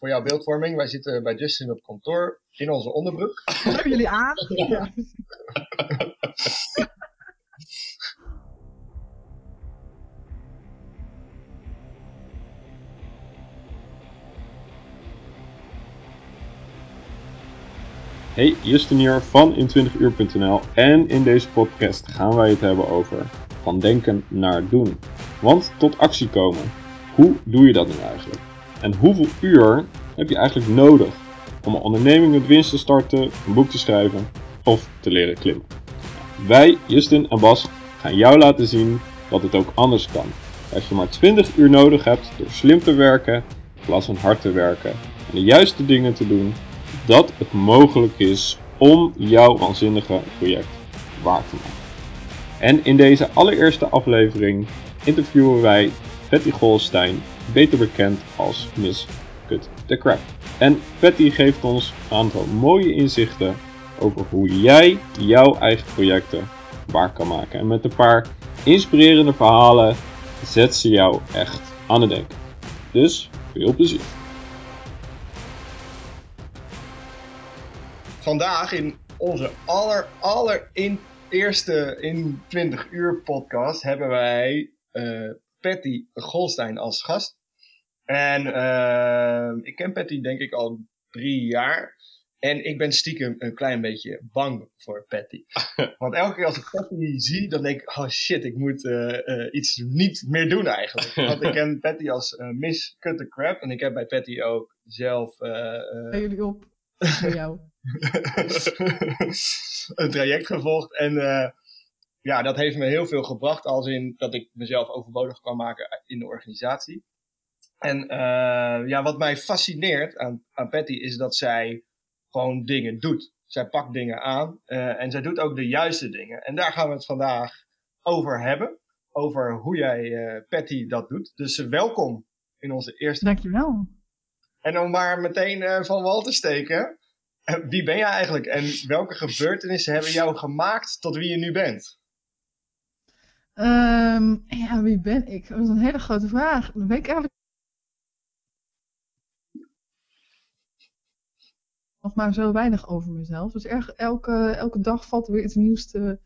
voor jouw beeldvorming. Wij zitten bij Justin op kantoor in onze onderbroek. Hebben jullie aan? Ja. Hey, Justin hier van in20uur.nl en in deze podcast gaan wij het hebben over van denken naar doen. Want tot actie komen, hoe doe je dat nu eigenlijk? En hoeveel uur heb je eigenlijk nodig om een onderneming met winst te starten, een boek te schrijven of te leren klimmen? Wij, Justin en Bas, gaan jou laten zien dat het ook anders kan. Dat je maar 20 uur nodig hebt door slim te werken, in plaats van hard te werken en de juiste dingen te doen dat het mogelijk is om jouw waanzinnige project waar te maken. En in deze allereerste aflevering interviewen wij Patty Golstein, beter bekend als Miss Cut the Crap. En Patty geeft ons een aantal mooie inzichten over hoe jij jouw eigen projecten waar kan maken. En met een paar inspirerende verhalen zet ze jou echt aan het denken. Dus veel plezier. Vandaag in onze aller, aller in, eerste in 20 uur podcast hebben wij uh, Patty Golstein als gast. En uh, ik ken Patty denk ik al drie jaar. En ik ben stiekem een klein beetje bang voor Patty. Want elke keer als ik Patty zie, dan denk ik, oh shit, ik moet uh, uh, iets niet meer doen eigenlijk. Want ik ken Patty als uh, Miss Cut the Crap. En ik heb bij Patty ook zelf... Bij jullie op, bij jou. een traject gevolgd. En ja, dat heeft me heel veel gebracht. Als in dat ik mezelf overbodig kan maken in de organisatie. En uh, ja, wat mij fascineert aan, aan Patty is dat zij gewoon dingen doet. Zij pakt dingen aan uh, en zij doet ook de juiste dingen. En daar gaan we het vandaag over hebben. Over hoe jij, uh, Patty, dat doet. Dus welkom in onze eerste... Dankjewel. En om maar meteen van wal te steken. Wie ben jij eigenlijk en welke gebeurtenissen hebben jou gemaakt tot wie je nu bent? Um, ja, wie ben ik? Dat is een hele grote vraag. Dat weet ik eigenlijk nog maar zo weinig over mezelf. Dus erg, elke, elke dag valt er weer iets nieuws te,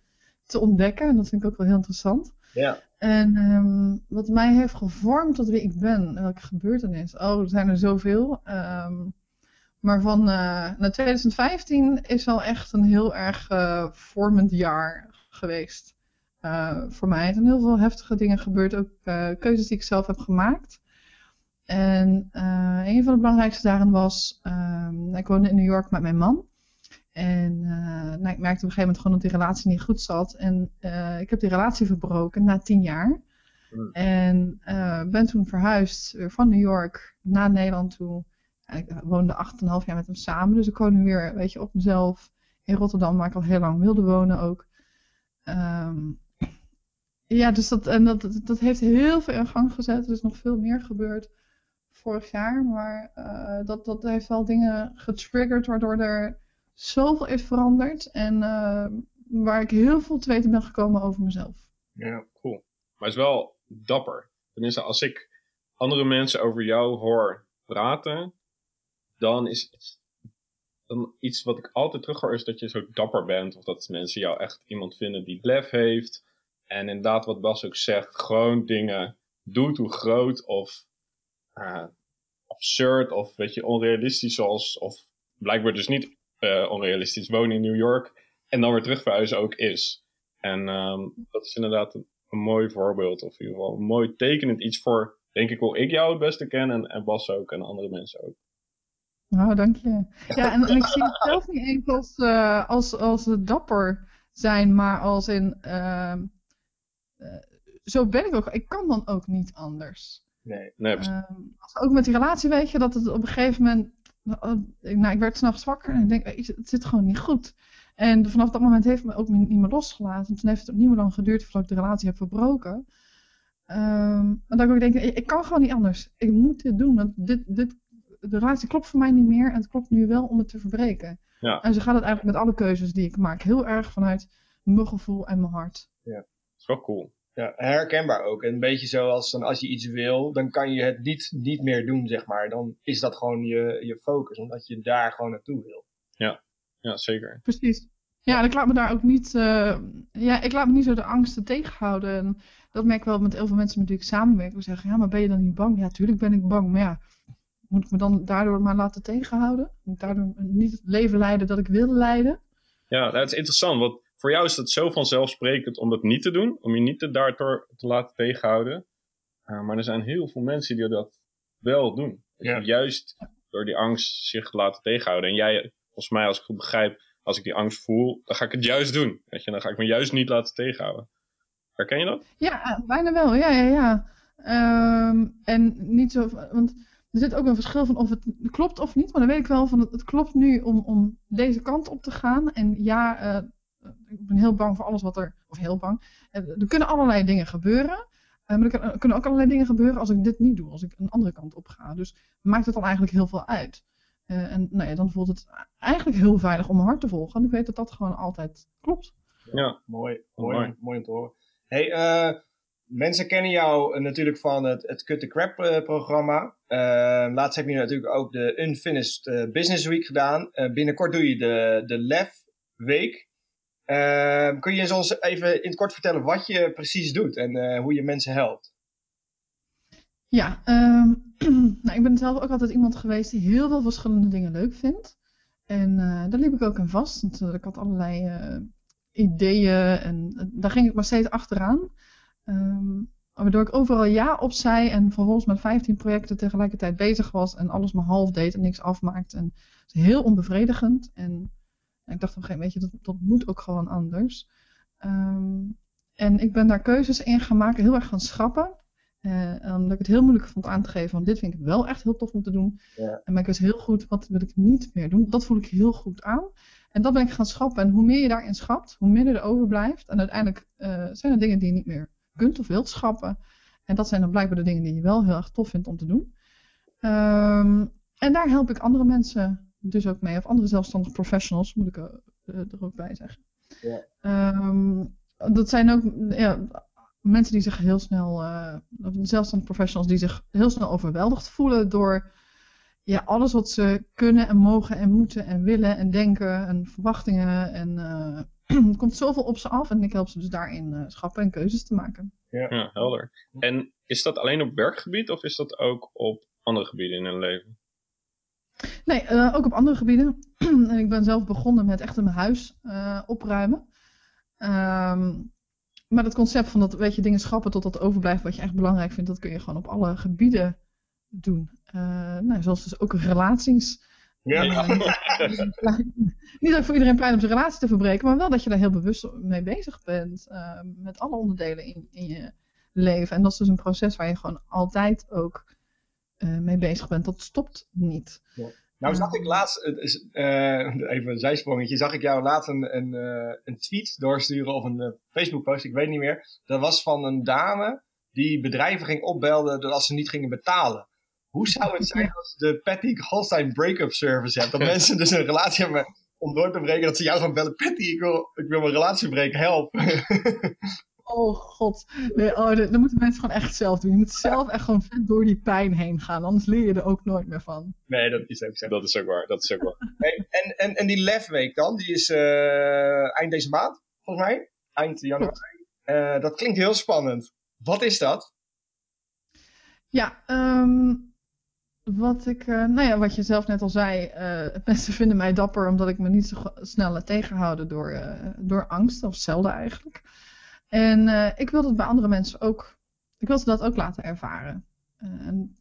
te ontdekken. En dat vind ik ook wel heel interessant. Ja. En um, wat mij heeft gevormd tot wie ik ben, welke gebeurtenis? Oh, er zijn er zoveel. Um, maar van uh, nou, 2015 is wel echt een heel erg uh, vormend jaar geweest. Uh, voor mij. Er zijn heel veel heftige dingen gebeurd. Ook keuzes die ik zelf heb gemaakt. En uh, een van de belangrijkste daarin was, um, ik woonde in New York met mijn man. En nou, ik merkte op een gegeven moment gewoon dat die relatie niet goed zat. En ik heb die relatie verbroken na tien jaar. Mm. En ben toen verhuisd van New York naar Nederland toe. En ik woonde acht en een half jaar met hem samen. Dus ik woon nu weer, weet je, op mezelf in Rotterdam, waar ik al heel lang wilde wonen ook. Um, ja, dus dat, en dat, dat heeft heel veel in gang gezet. Er is nog veel meer gebeurd vorig jaar. Maar uh, dat, dat heeft wel dingen getriggerd waardoor er zoveel is veranderd. En uh, waar ik heel veel te weten ben gekomen over mezelf. Ja, cool. Maar het is wel dapper. Tenminste, als ik andere mensen over jou hoor praten, dan is het dan iets wat ik altijd terughoor is dat je zo dapper bent. Of dat mensen jou echt iemand vinden die lef heeft. En inderdaad, wat Bas ook zegt, gewoon dingen doet, hoe groot of uh, absurd of weet je, onrealistisch zoals, of blijkbaar dus niet uh, onrealistisch wonen in New York en dan weer terug verhuizen ook is. En um, dat is inderdaad een, een, mooi voorbeeld, of in ieder geval een mooi tekenend iets voor, denk ik, hoe ik jou het beste ken en, en Bas ook en andere mensen ook. Nou, dank je. Ja, en, en ik zie het zelf niet eens als, uh, als, als dapper zijn, maar als in, uh, zo ben ik ook. Ik kan dan ook niet anders. Nee, nee. Uh, ook met die relatie weet je dat het op een gegeven moment. Nou, ik werd s'nachts wakker en ik denk, het zit gewoon niet goed. En vanaf dat moment heeft me ook niet meer losgelaten. En toen heeft het ook niet meer lang geduurd voordat ik de relatie heb verbroken. Um, en dat ik ook denk, ik kan gewoon niet anders. Ik moet dit doen, want dit, dit, de relatie klopt voor mij niet meer. En het klopt nu wel om het te verbreken. Ja. En zo gaat het eigenlijk met alle keuzes die ik maak. Heel erg vanuit mijn gevoel en mijn hart. Ja, is wel cool. Ja, herkenbaar ook. En een beetje zoals dan als je iets wil, dan kan je het niet, niet meer doen, zeg maar. Dan is dat gewoon je, je focus, omdat je daar gewoon naartoe wil. Ja, zeker. Precies. Ja, en ik laat me daar ook niet, eh, ja, ik laat me niet zo de angsten tegenhouden. En dat merk ik wel met heel veel mensen met wie ik samenwerk. Die zeggen, ja, maar ben je dan niet bang? Ja, tuurlijk ben ik bang. Maar ja, moet ik me dan daardoor maar laten tegenhouden? Moet ik daardoor niet het leven leiden dat ik wil leiden? Ja, nou, het is interessant, want voor jou is het zo vanzelfsprekend om dat niet te doen, om je niet te daardoor te laten tegenhouden. Uh, maar er zijn heel veel mensen die dat wel doen. Ja. Juist door die angst zich laten tegenhouden. En jij, volgens mij, als ik goed begrijp, als ik die angst voel, dan ga ik het juist doen. Weet je, dan ga ik me juist niet laten tegenhouden. Herken je dat? Ja, bijna wel. Ja, ja, ja. Ehm, en niet zo, want er zit ook een verschil van of het klopt of niet. Maar dan weet ik wel van het, het klopt nu om, om deze kant op te gaan. En ja, uh, ik ben heel bang voor alles wat er, of heel bang. Uh, er kunnen allerlei dingen gebeuren. Uh, maar er kunnen ook allerlei dingen gebeuren als ik dit niet doe, als ik een andere kant op ga. Dus maakt het dan eigenlijk heel veel uit. Uh, en nou ja, dan voelt het eigenlijk heel veilig om mijn hart te volgen. Want ik weet dat dat gewoon altijd klopt. Ja, mooi, mooi, mooi, mooi om te horen. Hey, uh, mensen kennen jou natuurlijk van het, het Cut the Crap uh, programma. laatst heb je natuurlijk ook de Unfinished Business Week gedaan. binnenkort doe je de, de LEF Week. Kun je ons even in het kort vertellen wat je precies doet en hoe je mensen helpt? Ja, um, nou, ik ben zelf ook altijd iemand geweest die heel veel verschillende dingen leuk vindt. En uh, daar liep ik ook in vast, want uh, ik had allerlei ideeën en daar ging ik maar steeds achteraan. Um, waardoor ik overal ja op zei en vervolgens met 15 projecten tegelijkertijd bezig was en alles maar half deed en niks afmaakte. En het is heel onbevredigend. En ik dacht op een gegeven moment, weet je, dat, dat moet ook gewoon anders. Um, en ik ben daar keuzes in gaan maken, heel erg gaan schrappen. Uh, omdat ik het heel moeilijk vond aan te geven, want dit vind ik wel echt heel tof om te doen. Ja. En maar ik wist heel goed, wat wil ik niet meer doen. Dat voel ik heel goed aan. En dat ben ik gaan schrappen. En hoe meer je daarin schapt, hoe minder er overblijft. En uiteindelijk uh, zijn er dingen die je niet meer kunt of wilt schrappen. En dat zijn dan blijkbaar de dingen die je wel heel erg tof vindt om te doen. Um, en daar help ik andere mensen dus ook mee. Of andere zelfstandige professionals, moet ik er, er ook bij zeggen. Ja. Um, dat zijn ook ja, mensen die zich heel snel, uh, zelfstandig professionals die zich heel snel overweldigd voelen door ja, alles wat ze kunnen en mogen en moeten en willen en denken en verwachtingen. En uh, er komt zoveel op ze af en ik help ze dus daarin uh, schappen en keuzes te maken. Ja. ja, helder. En is dat alleen op werkgebied of is dat ook op andere gebieden in hun leven? Nee, uh, ook op andere gebieden. en ik ben zelf begonnen met echt mijn huis uh, opruimen. Um, maar dat concept van dat, weet je, dingen schrappen tot dat overblijft wat je echt belangrijk vindt, dat kun je gewoon op alle gebieden doen. Uh, nou, zoals dus ook relaties. Ja. Niet, dat ik voor iedereen pleit om zijn relatie te verbreken, maar wel dat je daar heel bewust mee bezig bent. Met alle onderdelen in, in je leven. En dat is dus een proces waar je gewoon altijd ook uh, mee bezig bent. Dat stopt niet. Ja. Nou zag ik laatst, uh, even een zijsprongetje, zag ik jou laatst een, een, uh, een tweet doorsturen of een uh, Facebook post, ik weet niet meer. Dat was van een dame die bedrijven ging opbelden als ze niet gingen betalen. Hoe zou het zijn als de Patty Holstein break-up service hebt? Dat mensen dus een relatie hebben om door te breken, dat ze jou gaan bellen. Patty, ik wil, ik wil mijn relatie breken, help. Oh god, nee, oh, dat, dat moeten mensen gewoon echt zelf doen. Je moet zelf echt gewoon vet door die pijn heen gaan, anders leer je er ook nooit meer van. Nee, dat is ook zo. Dat is ook waar, dat is ook waar. Hey, en, en, en die lefweek dan, die is uh, eind deze maand, volgens mij. Eind januari. Uh, dat klinkt heel spannend. Wat is dat? Ja, um, wat ik, uh, nou ja, wat je zelf net al zei, mensen vinden mij dapper omdat ik me niet zo snel laat tegenhouden door, door angst, of zelden eigenlijk. En uh, ik wil dat bij andere mensen ook, ik wil ze dat ook laten ervaren. En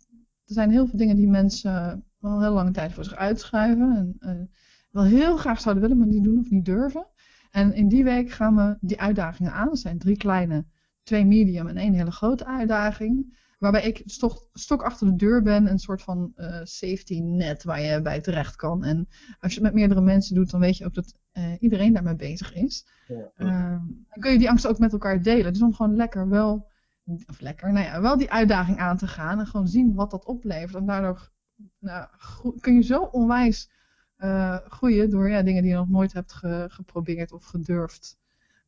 er zijn heel veel dingen die mensen wel heel lange tijd voor zich uitschuiven. En uh, wel heel graag zouden willen, maar niet doen of niet durven. En in die week gaan we die uitdagingen aan. Er zijn drie kleine, twee medium en één hele grote uitdaging. Waarbij ik stok, stok achter de deur ben, een soort van safety net waar je bij terecht kan. En als je het met meerdere mensen doet, dan weet je ook dat iedereen daarmee bezig is. Ja. Dan kun je die angst ook met elkaar delen. Dus om gewoon lekker wel, of lekker, nou ja, wel die uitdaging aan te gaan en gewoon zien wat dat oplevert. En daardoor nou, kun je zo onwijs uh, groeien door ja, dingen die je nog nooit hebt ge, geprobeerd of gedurfd.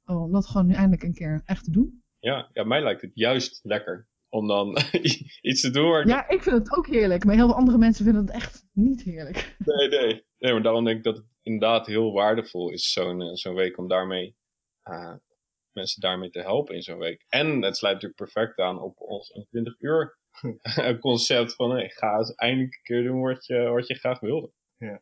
Om dat gewoon nu eindelijk een keer echt te doen. Ja, ja, mij lijkt het juist lekker om dan iets te doen waar. Ja, ik vind het ook heerlijk, maar heel veel andere mensen vinden het echt niet heerlijk. Nee, nee. Nee, maar daarom denk ik dat het inderdaad heel waardevol is, zo'n eh, zo'n week, om daarmee uh, mensen daarmee te helpen in zo'n week. En het sluit natuurlijk perfect aan op ons 20 uur concept van hey, ga eens eindelijk een keer doen wat je, wat je graag wilde. Ja.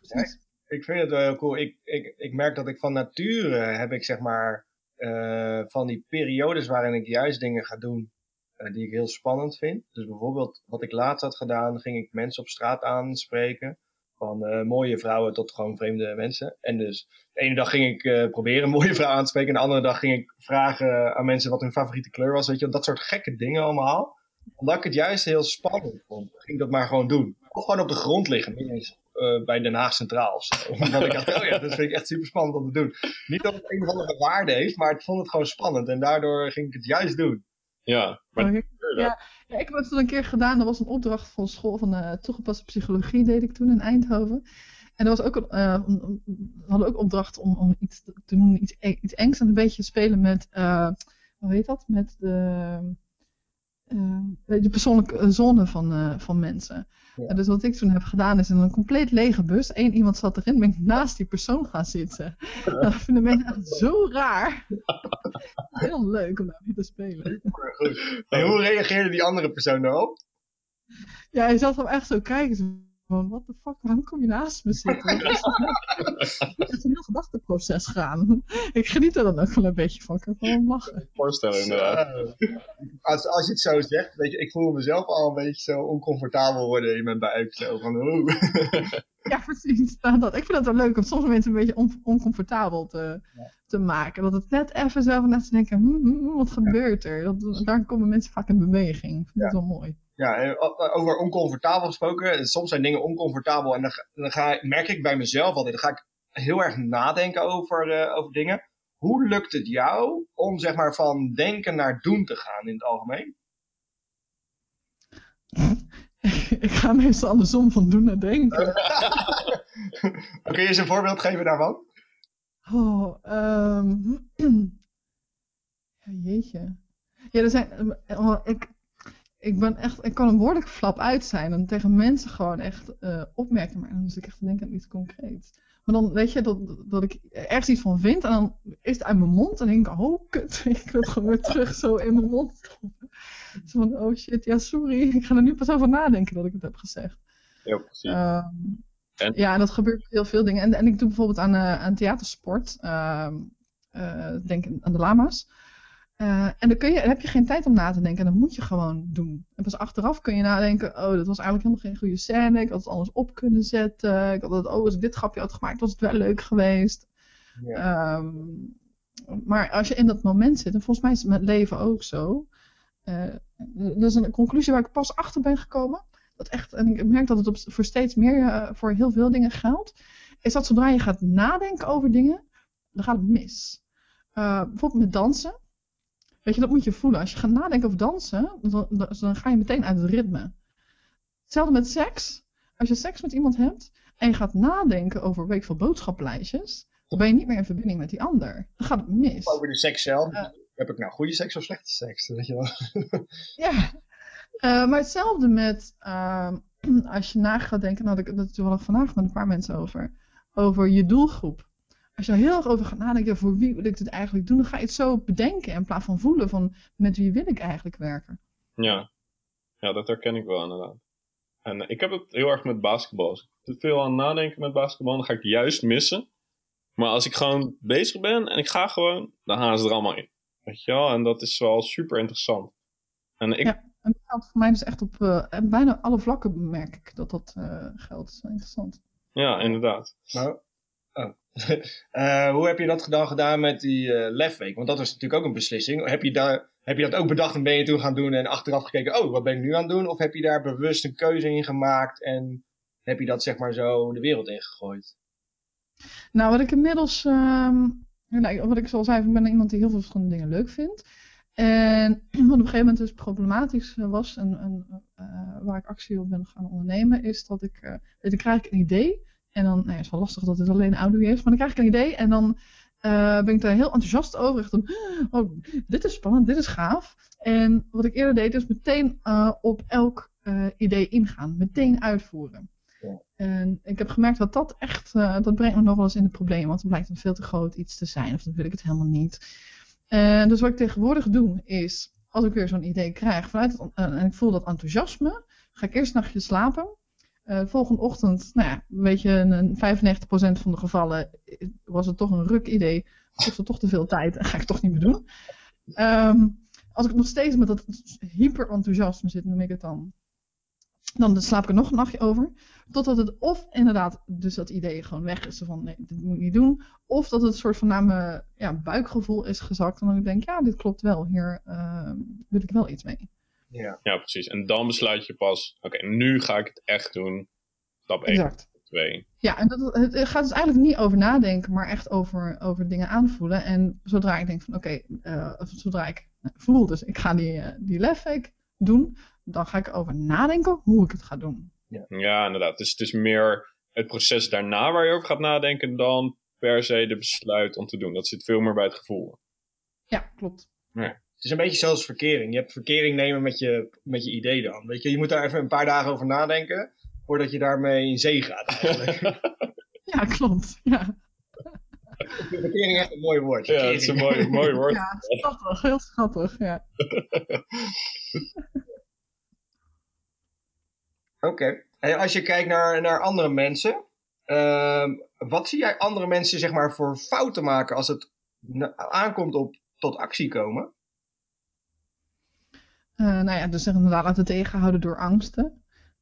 ja ik, ik, vind het wel heel cool. Ik, ik, ik merk dat ik van nature heb ik zeg maar uh, van die periodes waarin ik juist dingen ga doen uh, die ik heel spannend vind. Dus bijvoorbeeld wat ik laatst had gedaan, ging ik mensen op straat aanspreken. Van uh, mooie vrouwen tot gewoon vreemde mensen. En dus de ene dag ging ik uh, proberen een mooie vrouw aan te spreken. En de andere dag ging ik vragen aan mensen wat hun favoriete kleur was. Weet je, dat soort gekke dingen allemaal. Omdat ik het juist heel spannend vond, ging ik dat maar gewoon doen. Of gewoon op de grond liggen, niet eens uh, bij Den Haag Centraal of zo. Omdat ik dacht, oh ja, dat vind ik echt super spannend om te doen. Niet dat het een of andere waarde heeft, maar ik vond het gewoon spannend. En daardoor ging ik het juist doen. Ja, maar... Ja, ja, ik heb het toen een keer gedaan. Dat was een opdracht van school van uh, toegepaste psychologie, deed ik toen in Eindhoven. En er was ook een, uh, we hadden ook opdracht om, om iets te doen, iets, iets engs en een beetje spelen met, uh, hoe heet dat? Met de, de persoonlijke zone van, van mensen. Ja. Dus wat ik toen heb gedaan is in een compleet lege bus. Eén iemand zat erin, ben ik naast die persoon gaan zitten. Dat vinden mensen echt zo raar. Heel leuk om daarmee te spelen. Goed. En hoe reageerde die andere persoon daarop? Ja, hij zat hem echt zo kijken. Van, what the fuck, waarom kom je naast me zitten? Het is een heel gedachteproces gaan. Ik geniet er dan ook wel een beetje van. Ik kan gewoon lachen. Voorstellen inderdaad. Als, als je het zo zegt, weet je, ik voel mezelf al een beetje zo oncomfortabel worden in mijn buik. Zo van, oeh. Ja, precies. Nou, dat, ik vind het wel leuk om soms mensen een beetje on, oncomfortabel te, ja. te maken. Dat het net even van net te denken, hm, hm, wat gebeurt er? Dat, daar komen mensen vaak in beweging. Ik vind ja. wel mooi. Ja, over oncomfortabel gesproken. Soms zijn dingen oncomfortabel en dan, dan ga, merk ik bij mezelf altijd, dan ga ik heel erg nadenken over, uh, over dingen. Hoe lukt het jou om zeg maar van denken naar doen te gaan in het algemeen? ik ga meestal andersom van doen naar denken. Kun je eens een voorbeeld geven daarvan? Oh, um... ja, jeetje. Ja, er zijn. Oh, ik, ik ben echt, ik kan een behoorlijk flap uit zijn en tegen mensen gewoon echt uh, opmerken, maar dan moet ik echt denken aan iets concreets. Maar dan weet je dat, dat ik ergens iets van vind en dan is het uit mijn mond en denk ik, oh kut, ik wil het gewoon weer terug zo in mijn mond stoppen. Zo van, oh shit, ja sorry, ik ga er nu pas over nadenken dat ik het heb gezegd. Ja, precies. Um, en? Ja, en dat gebeurt heel veel dingen. En, en ik doe bijvoorbeeld aan, uh, aan theatersport, uh, denk aan de lama's. Uh, en dan, kun je, dan heb je geen tijd om na te denken. En dan moet je gewoon doen. En pas achteraf kun je nadenken. Oh, dat was eigenlijk helemaal geen goede scène. Ik had het anders op kunnen zetten. Ik had het, oh, als ik dit grapje had gemaakt, was het wel leuk geweest. Ja. Um, maar als je in dat moment zit, en volgens mij is het met leven ook zo. Uh, dat is een conclusie waar ik pas achter ben gekomen. Dat echt, en ik merk dat het op, voor steeds meer, uh, voor heel veel dingen geldt. Is dat zodra je gaat nadenken over dingen, dan gaat het mis. Uh, bijvoorbeeld met dansen. Weet je, dat moet je voelen. Als je gaat nadenken over dansen, dan, dan, ga je meteen uit het ritme. Hetzelfde met seks. Als je seks met iemand hebt en je gaat nadenken over week van boodschaplijstjes, dan ben je niet meer in verbinding met die ander. Dan gaat het mis. Over de seks zelf. Uh, heb ik nou goede seks of slechte seks? Weet je wel. ja. Uh, maar hetzelfde met uh, als je na gaat denken, nou, had ik toevallig vandaag met een paar mensen over, over je doelgroep als je er heel erg over gaat nadenken, voor wie wil ik dit eigenlijk doen, dan ga je het zo bedenken in plaats van voelen van met wie wil ik eigenlijk werken. Ja, ja dat herken ik wel inderdaad. En ik heb het heel erg met basketbal. Als ik te veel aan nadenken met basketbal, dan ga ik het juist missen. Maar als ik gewoon bezig ben en ik ga gewoon, dan gaan ze er allemaal in. Weet je wel? En dat is wel super interessant. En ik... Ja, en dat geldt voor mij dus echt op uh, bijna alle vlakken merk ik dat dat uh, geldt. Dat is wel interessant. Ja, inderdaad. Nou, oh. uh, hoe heb je dat dan gedaan met die uh, lefweek? Want dat was natuurlijk ook een beslissing. Heb je, daar, heb je dat ook bedacht en ben je toen gaan doen en achteraf gekeken, oh, wat ben ik nu aan het doen? Of heb je daar bewust een keuze in gemaakt en heb je dat zeg maar zo de wereld ingegooid? Nou, wat ik inmiddels, um, nou, wat ik zoal zei, ik ben iemand die heel veel verschillende dingen leuk vindt. En wat op een gegeven moment dus problematisch was en, uh, waar ik actie op ben gaan ondernemen, is dat ik, dan krijg ik een idee. En dan, nou ja, het is wel lastig dat het alleen audio is, maar dan krijg ik een idee en dan eh, ben ik daar heel enthousiast over. Echt een, oh, dit is spannend, dit is gaaf. En wat ik eerder deed, is meteen eh, op elk eh, idee ingaan. Meteen uitvoeren. Ja. En ik heb gemerkt dat dat echt, dat brengt me nog wel eens in de problemen. Want dan blijkt het veel te groot iets te zijn. Of dan wil ik het helemaal niet. En dus wat ik tegenwoordig doe, is als ik weer zo'n idee krijg, vanuit het, en ik voel dat enthousiasme, ga ik eerst een nachtje slapen. Uh, volgende ochtend, nou ja, weet je, in 95% van de gevallen was het toch een ruk idee. Kostte toch te veel tijd en ga ik toch niet meer doen. Um, als ik nog steeds met dat hyper enthousiasme zit, noem ik het dan. Dan slaap ik er nog een nachtje over. Totdat het of inderdaad dus dat idee gewoon weg is. Van nee, dit moet ik niet doen. Of dat het een soort van naar mijn ja, buikgevoel is gezakt. En dan denk ik, ja, dit klopt wel. Hier uh, wil ik wel iets mee. Ja. ja, precies. En dan besluit je pas, oké, okay, nu ga ik het echt doen. Stap 1, exact. 2. Ja, en dat, het gaat dus eigenlijk niet over nadenken, maar echt over, over dingen aanvoelen. En zodra ik denk van, oké, okay, uh, zodra ik voel, dus ik ga die, uh, die lefweek doen, dan ga ik over nadenken hoe ik het ga doen. Ja, ja inderdaad. Dus het is meer het proces daarna waar je over gaat nadenken dan per se de besluit om te doen. Dat zit veel meer bij het gevoel. Ja, klopt. Ja. Het is een beetje zoals verkering. Je hebt verkering nemen met je, met je idee dan. Weet je, je moet daar even een paar dagen over nadenken voordat je daarmee in zee gaat eigenlijk. ja, klopt. Ja. Verkering is echt een mooi woord. Ja, het is een mooi, mooi woord. Ja, schattig. Heel schattig, ja. Oké. Okay. En als je kijkt naar, naar andere mensen, uh, wat zie jij andere mensen zeg maar voor fouten maken als het aankomt op tot actie komen? Uh, nou ja, dus inderdaad laten tegenhouden door angsten.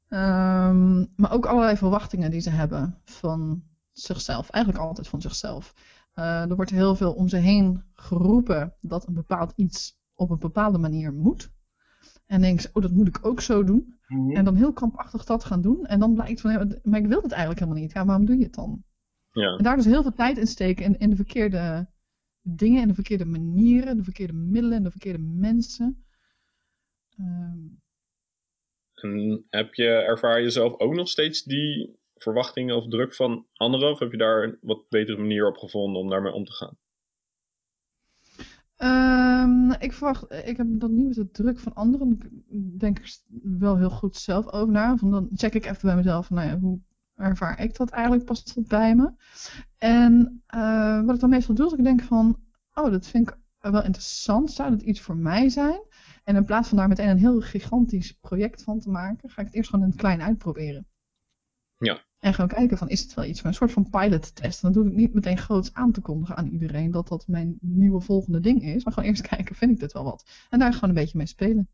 Um, maar ook allerlei verwachtingen die ze hebben van zichzelf. Eigenlijk altijd van zichzelf. Uh, er wordt heel veel om ze heen geroepen dat een bepaald iets op een bepaalde manier moet. En denk ze, oh, dat moet ik ook zo doen. Mm -hmm. En dan heel krampachtig dat gaan doen. En dan blijkt van, maar ik wil het eigenlijk helemaal niet. Ja, waarom doe je het dan? Ja. En daar dus heel veel tijd in steken in, in de verkeerde dingen, in de verkeerde manieren, de verkeerde middelen, de verkeerde mensen. Um, en heb je, ervaar je zelf ook nog steeds die verwachtingen of druk van anderen? Of heb je daar een wat betere manier op gevonden om daarmee om te gaan? Um, ik verwacht, ik heb dat niet met de druk van anderen. Ik denk er wel heel goed zelf over na. Van dan check ik even bij mezelf, van, nou ja, hoe ervaar ik dat eigenlijk? Past dat bij me? En uh, wat ik dan meestal doe, is ik denk van, oh, dat vind ik wel interessant. Zou dat iets voor mij zijn? En in plaats van daar meteen een heel gigantisch project van te maken, ga ik het eerst gewoon in het klein uitproberen. Ja. En gewoon kijken van, is het wel iets voor een soort van pilot test. Dan doe ik niet meteen groots aan te kondigen aan iedereen dat dat mijn nieuwe volgende ding is. Maar gewoon eerst kijken, vind ik dit wel wat? En daar gewoon een beetje mee spelen.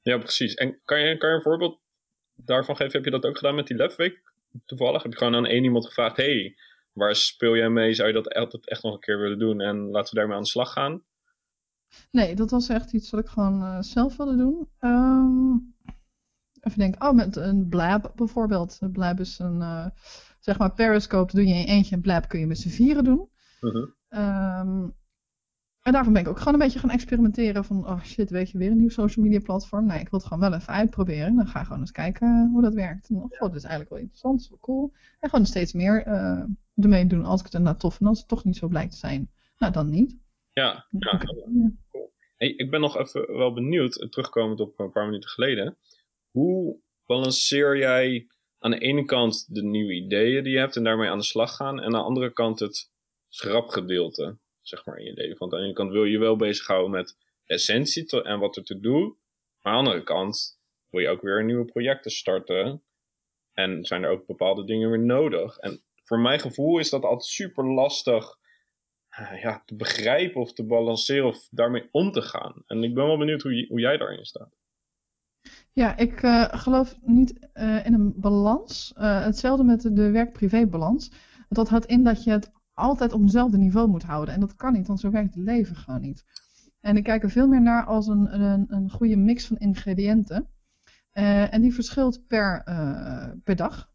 Ja, precies. En kan je, kan je een voorbeeld daarvan geven? Heb je dat ook gedaan met die Lefweek? Toevallig heb je gewoon aan één iemand gevraagd, hey, waar speel jij mee? Zou je dat altijd echt nog een keer willen doen? En laten we daarmee aan de slag gaan? Nee, dat was echt iets wat ik gewoon uh, zelf wilde doen. Um, even denken, oh, met een Blab bijvoorbeeld. Een Blab is een, uh, zeg maar, Periscope doe je in eentje en Blab kun je met z'n vieren doen. Uh -huh. um, en daarvan ben ik ook gewoon een beetje gaan experimenteren van, oh shit, weet je, weer een nieuw social media platform. Nee, ik wil het gewoon wel even uitproberen. Dan ga ik gewoon eens kijken hoe dat werkt. En, oh, god, dit is eigenlijk wel interessant, is wel cool. En gewoon steeds meer ermee doen als ik het inderdaad tof vind. Als het toch niet zo blijkt te zijn, nou dan niet. Ja, ja. Cool. Hey, ik ben nog even wel benieuwd, terugkomend op een paar minuten geleden. Hoe balanceer jij aan de ene kant de nieuwe ideeën die je hebt en daarmee aan de slag gaan, en aan de andere kant het schrapgedeelte, zeg maar, in je leven? Want aan de ene kant wil je je wel bezighouden met de essentie en wat er te doen, maar aan de andere kant wil je ook weer nieuwe projecten starten en zijn er ook bepaalde dingen weer nodig. En voor mijn gevoel is dat altijd super lastig ja, te begrijpen of te balanceren of daarmee om te gaan. En ik ben wel benieuwd hoe, hoe jij daarin staat. Ja, ik uh, geloof niet uh, in een balans. Hetzelfde met de, de werk-privé-balans. Dat houdt in dat je het altijd op hetzelfde niveau moet houden. En dat kan niet, want zo werkt het leven gewoon niet. En ik kijk er veel meer naar als een, een, een goede mix van ingrediënten. en die verschilt per, per dag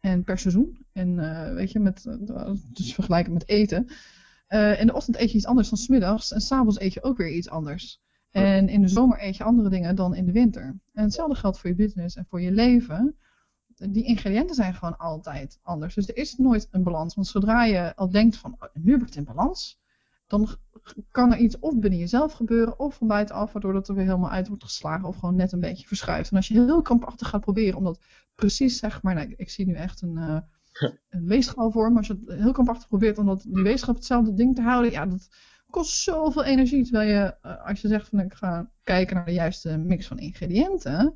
en per seizoen. En weet je, met, dus vergelijken met eten. Uh, in de ochtend eet je iets anders dan 's middags en s'avonds eet je ook weer iets anders. En in de zomer eet je andere dingen dan in de winter. En hetzelfde geldt voor je business en voor je leven. Die ingrediënten zijn gewoon altijd anders. Dus er is nooit een balans. Want zodra je al denkt van, oh, nu heb ik het in balans, dan kan er iets of binnen jezelf gebeuren of van buitenaf, waardoor dat er weer helemaal uit wordt geslagen of gewoon net een beetje verschuift. En als je heel krampachtig gaat proberen om dat precies, zeg maar, nou, ik zie nu echt een, uh, een weegschaal voor me, als je het heel krampachtig probeert om dat, die weegschaal hetzelfde ding te houden, ja, dat kost zoveel energie. Terwijl je, uh, als je zegt van ik ga kijken naar de juiste mix van ingrediënten,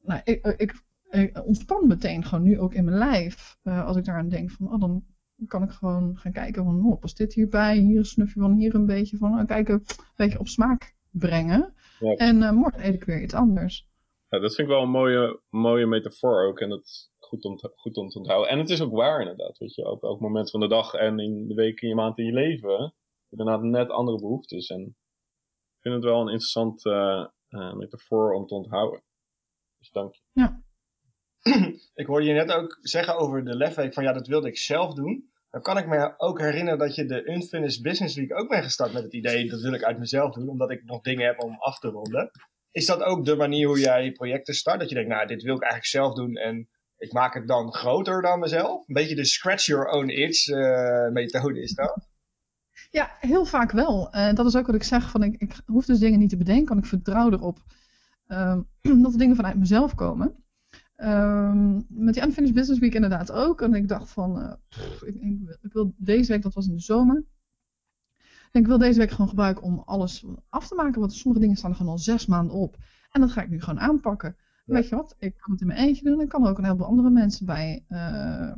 nou, ik, ik, ik ontspan meteen gewoon nu ook in mijn lijf, uh, als ik daaraan denk van, oh, dan kan ik gewoon gaan kijken van, oh, past dit hierbij? Hier een snufje van, hier een beetje van. Nou, kijken, een beetje op smaak brengen. Ja. En uh, morgen eet ik weer iets anders. Ja, dat vind ik wel een mooie, mooie metafoor ook. En dat goed om, te, goed om te onthouden. En het is ook waar inderdaad. Weet je, op elk moment van de dag en in de week, in je maand, in je leven. Inderdaad net andere behoeftes. En ik vind het wel een interessant uh, uh, metafoor om te onthouden. Dus dank je. Ja. ik hoorde je net ook zeggen over de lefweek van ja, dat wilde ik zelf doen. Dan kan ik me ook herinneren dat je de Unfinished Business Week ook bent gestart met het idee, dat wil ik uit mezelf doen, omdat ik nog dingen heb om af te ronden. Is dat ook de manier hoe jij projecten start? Dat je denkt, nou, dit wil ik eigenlijk zelf doen en ik maak het dan groter dan mezelf? Een beetje de scratch your own itch uh, methode is dat? Ja, heel vaak wel. Uh, dat is ook wat ik zeg, van ik, ik hoef dus dingen niet te bedenken, want ik vertrouw erop uh, dat de dingen vanuit mezelf komen. Um, met die Unfinished Business Week inderdaad ook. En ik dacht van, pff, ik, ik, wil deze week, dat was in de zomer. Ik wil deze week gewoon gebruiken om alles af te maken. Want sommige dingen staan er gewoon al zes maanden op. En dat ga ik nu gewoon aanpakken. Weet je wat, ik kan het in mijn eentje doen. Ik kan er ook een heleboel andere mensen bij uh,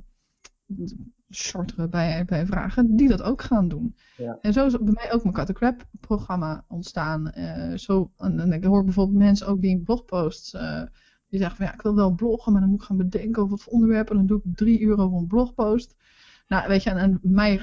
shorteren, bij, bij vragen, die dat ook gaan doen. Ja. En zo is bij mij ook mijn Cut Crap programma ontstaan. Uh, zo, en, en ik hoor bijvoorbeeld mensen ook die blogposts... Uh, die zeggen van ja, ik wil wel bloggen, maar dan moet ik gaan bedenken over wat onderwerp. En dan doe ik drie uur over een blogpost. Nou, weet je, en, en mij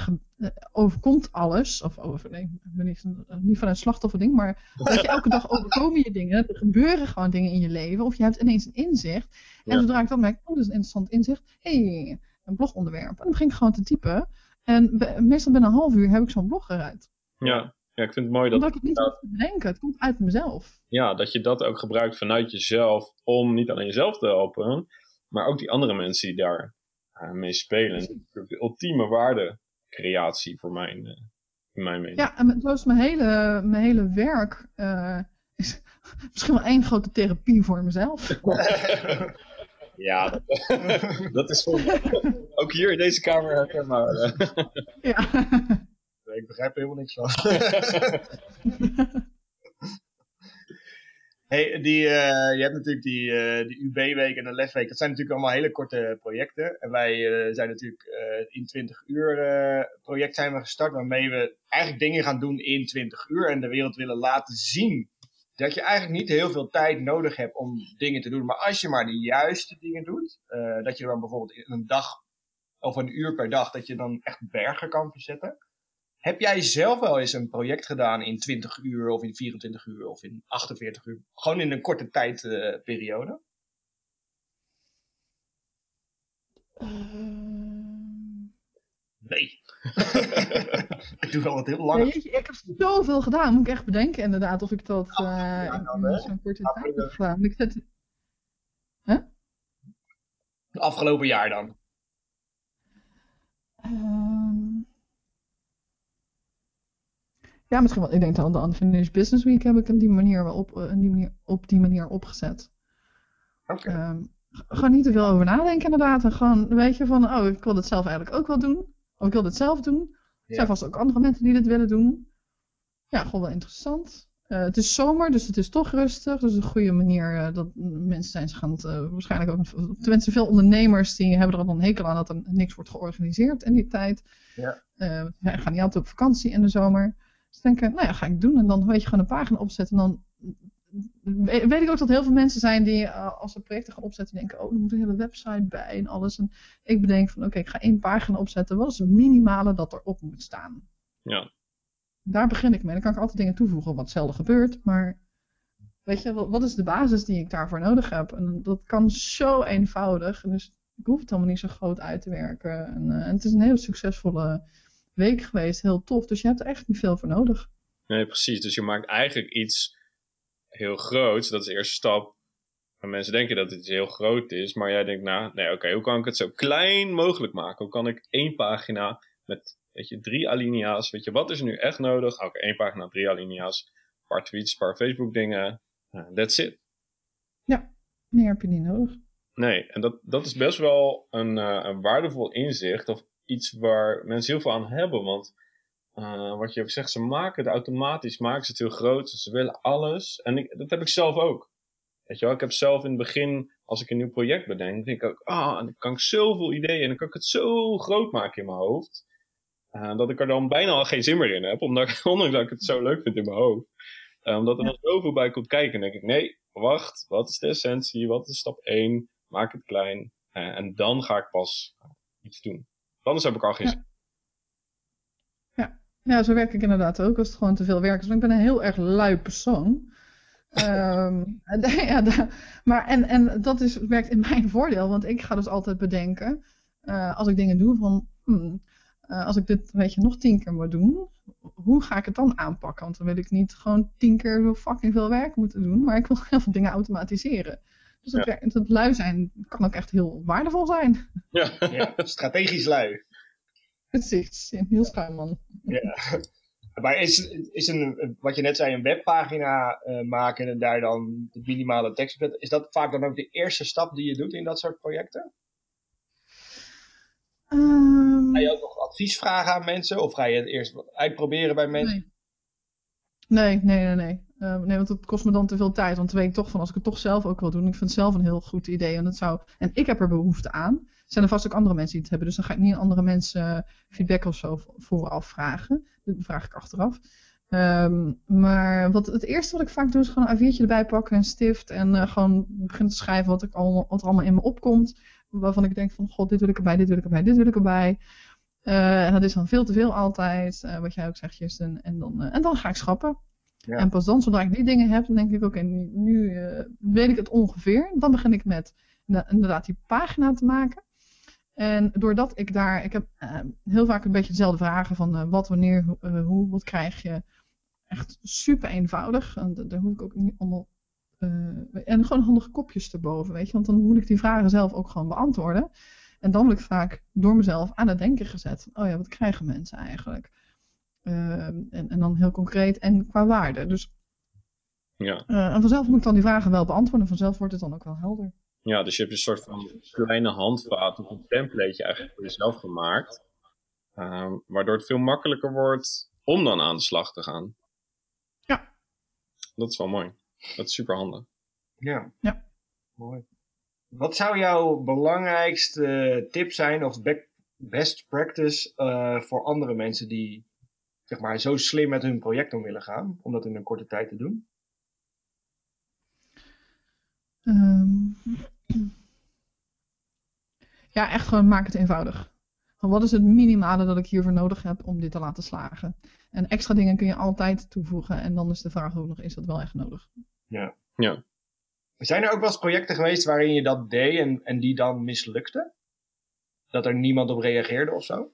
overkomt alles. Of over, nee, ik ben niet, niet van het slachtofferding, maar weet je, elke dag overkomen je dingen. Er gebeuren gewoon dingen in je leven. Of je hebt ineens een inzicht. En ja. zodra ik dan merk, oh, dat is een interessant inzicht. Hé, hey, een blogonderwerp. En dan begin ik gewoon te typen. En meestal binnen een half uur heb ik zo'n blog eruit. Ja. Ja, ik vind het mooi dat... Omdat ik het niet hoef te bedenken, het komt uit mezelf. Ja, dat je dat ook gebruikt vanuit jezelf om niet alleen jezelf te helpen, maar ook die andere mensen die daar mee spelen. De ultieme waardecreatie voor mijn, uh, in mijn mening. Ja, en zo is mijn hele, mijn hele werk uh, is misschien wel één grote therapie voor mezelf. ja, dat, dat is ook hier in deze kamer herkenbaar. ja. Ik begrijp er helemaal niks van. Die, uh, je hebt natuurlijk die, uh, die UB-week en de lesweek. Dat zijn natuurlijk allemaal hele korte projecten. En wij uh, zijn natuurlijk in 20 uur project zijn we gestart. Waarmee we eigenlijk dingen gaan doen in 20 uur. En de wereld willen laten zien dat je eigenlijk niet heel veel tijd nodig hebt om dingen te doen. Maar als je maar de juiste dingen doet. dat je dan bijvoorbeeld in een dag of een uur per dag. Dat je dan echt bergen kan verzetten. Heb jij zelf wel eens een project gedaan in 20 uur of in 24 uur of in 48 uur? Gewoon in een korte tijdperiode? Uh... Nee. ik doe wel wat heel lang. Nee, ik heb zoveel gedaan, moet ik echt bedenken inderdaad of ik dat uh, ja, in, in zo'n korte tijd heb gedaan. Ik zet... huh? Afgelopen jaar dan? Ja, misschien wel. Ik denk dat de Unfinished Business Week heb ik op die manier, wel op, die manier, op die manier opgezet. Oké. Okay. Um, gewoon niet te veel over nadenken inderdaad. En gewoon, weet je, van, oh, ik wil dit zelf eigenlijk ook wel doen. Of ik wil dit zelf doen. Er zijn vast ook andere mensen die dit willen doen. Ja, gewoon wel interessant. Uh, het is zomer, dus het is toch rustig. Dus een goede manier uh, dat mensen zijn ze gaan het, uh, waarschijnlijk ook... Tenminste, veel ondernemers die hebben er al een hekel aan dat er niks wordt georganiseerd in die tijd. Ja. we gaan niet altijd op vakantie in de zomer. Dus denken, nou ja, ga ik doen. En dan weet je gewoon een pagina opzetten. En dan weet ik ook dat heel veel mensen zijn die als ze projecten gaan opzetten, denken, oh, er moet een hele website bij en alles. En ik bedenk van, oké, okay, ik ga één pagina opzetten. Wat is het minimale dat erop moet staan? Ja. Daar begin ik mee. Dan kan ik altijd dingen toevoegen wat zelden gebeurt. Maar weet je, wat is de basis die ik daarvoor nodig heb? En dat kan zo eenvoudig. Dus ik hoef het helemaal niet zo groot uit te werken. En, uh, en het is een hele succesvolle week geweest. Heel tof. Dus je hebt er echt niet veel voor nodig. Nee, precies. Dus je maakt eigenlijk iets heel groots. Dat is de eerste stap. En mensen denken dat het heel groot is. Maar jij denkt, nou, nee, oké, okay, hoe kan ik het zo klein mogelijk maken? Hoe kan ik één pagina met Weet je, drie alinea's. Weet je, wat is er nu echt nodig? Oké, één pagina, drie alinea's. Een paar tweets, een paar Facebook dingen. Uh, that's it. Meer heb je niet nodig. Nee, en dat, dat is best wel een, uh, een waardevol inzicht. Of iets waar mensen heel veel aan hebben. Want uh, wat je ook zegt, ze maken het automatisch, maken ze het heel groot. Ze willen alles. En ik, dat heb ik zelf ook. Weet je wel, ik heb zelf in het begin, als ik een nieuw project bedenk, denk ik ook, ah, dan kan ik zoveel ideeën en dan kan ik het zo groot maken in mijn hoofd. Uh, dat ik er dan bijna al geen zin meer in heb, omdat ik, ondanks dat ik het zo leuk vind in mijn hoofd. Uh, omdat er dan zoveel bij komt kijken. Denk ik, nee, wacht, wat is de essentie? Wat is stap 1? Maak het klein. En dan ga ik pas iets doen. Anders heb ik al geen zin. Ja. ja. ja, zo werk ik inderdaad ook, als het gewoon te veel werk is. Want ik ben een heel erg lui persoon. um, ja, da, maar en, en dat is, werkt in mijn voordeel, want ik ga dus altijd bedenken, uh, als ik dingen doe, van hmm, uh, als ik dit weet je, nog tien keer moet doen, hoe ga ik het dan aanpakken? Want dan wil ik niet gewoon tien keer zo fucking veel werk moeten doen, maar ik wil heel veel dingen automatiseren. Dus dat, ja. werkt, dat lui zijn kan ook echt heel waardevol zijn. Ja, ja strategisch lui. Precies, heel schuimman. Ja. Maar is, is een, wat je net zei, een webpagina uh, maken en daar dan de minimale tekst op is dat vaak dan ook de eerste stap die je doet in dat soort projecten? Um, ga je ook nog advies vragen aan mensen of ga je het eerst uitproberen bij mensen? Nee, nee, nee, nee. Nee, uh, nee want het kost me dan te veel tijd. Want dan weet ik toch van als ik het toch zelf ook wil doen. Ik vind het zelf een heel goed idee. En, dat zou, en ik heb er behoefte aan. Zijn er vast ook andere mensen die het hebben. Dus dan ga ik niet andere mensen feedback of zo vooraf vragen. Dat vraag ik achteraf. Um, maar wat, het eerste wat ik vaak doe is gewoon een A4'tje erbij pakken, een stift. En uh, gewoon beginnen te schrijven wat, ik allemaal, wat er allemaal in me opkomt. Waarvan ik denk van, god, dit wil ik erbij, dit wil ik erbij, dit wil ik erbij. Uh, en dat is dan veel te veel altijd. Wat jij ook zegt, Justin. En dan, en dan ga ik schrappen. En pas dan, zodra ik die dingen heb, dan denk ik, oké, nu, nu weet ik het ongeveer. Dan begin ik met inderdaad die pagina te maken. En doordat ik daar, ik heb heel vaak een beetje dezelfde vragen van wat, wanneer, hoe, wat krijg je. Echt super eenvoudig. En daar hoef ik ook niet allemaal en gewoon handige kopjes erboven, weet je. Want dan moet ik die vragen zelf ook gewoon beantwoorden. En dan word ik vaak door mezelf aan het denken gezet. Oh ja, wat krijgen mensen eigenlijk? Uh, en, en, dan heel concreet en qua waarde. Dus, ja. Uh, en vanzelf moet ik dan die vragen wel beantwoorden. Vanzelf wordt het dan ook wel helder. Ja, dus je hebt een soort van kleine handvaat of een templateje eigenlijk voor jezelf gemaakt. Uh, waardoor het veel makkelijker wordt om dan aan de slag te gaan. Ja. Dat is wel mooi. Dat is super handig. Ja. Ja. Mooi. Wat zou jouw belangrijkste tip zijn of best practice uh, voor andere mensen die zeg maar, zo slim met hun project om willen gaan, om dat in een korte tijd te doen? Um, ja, echt gewoon maak het eenvoudig. Van wat is het minimale dat ik hiervoor nodig heb om dit te laten slagen? En extra dingen kun je altijd toevoegen en dan is de vraag ook nog, is dat wel echt nodig? Ja. ja. Zijn er ook wel eens projecten geweest waarin je dat deed en, en die dan mislukte? Dat er niemand op reageerde of zo?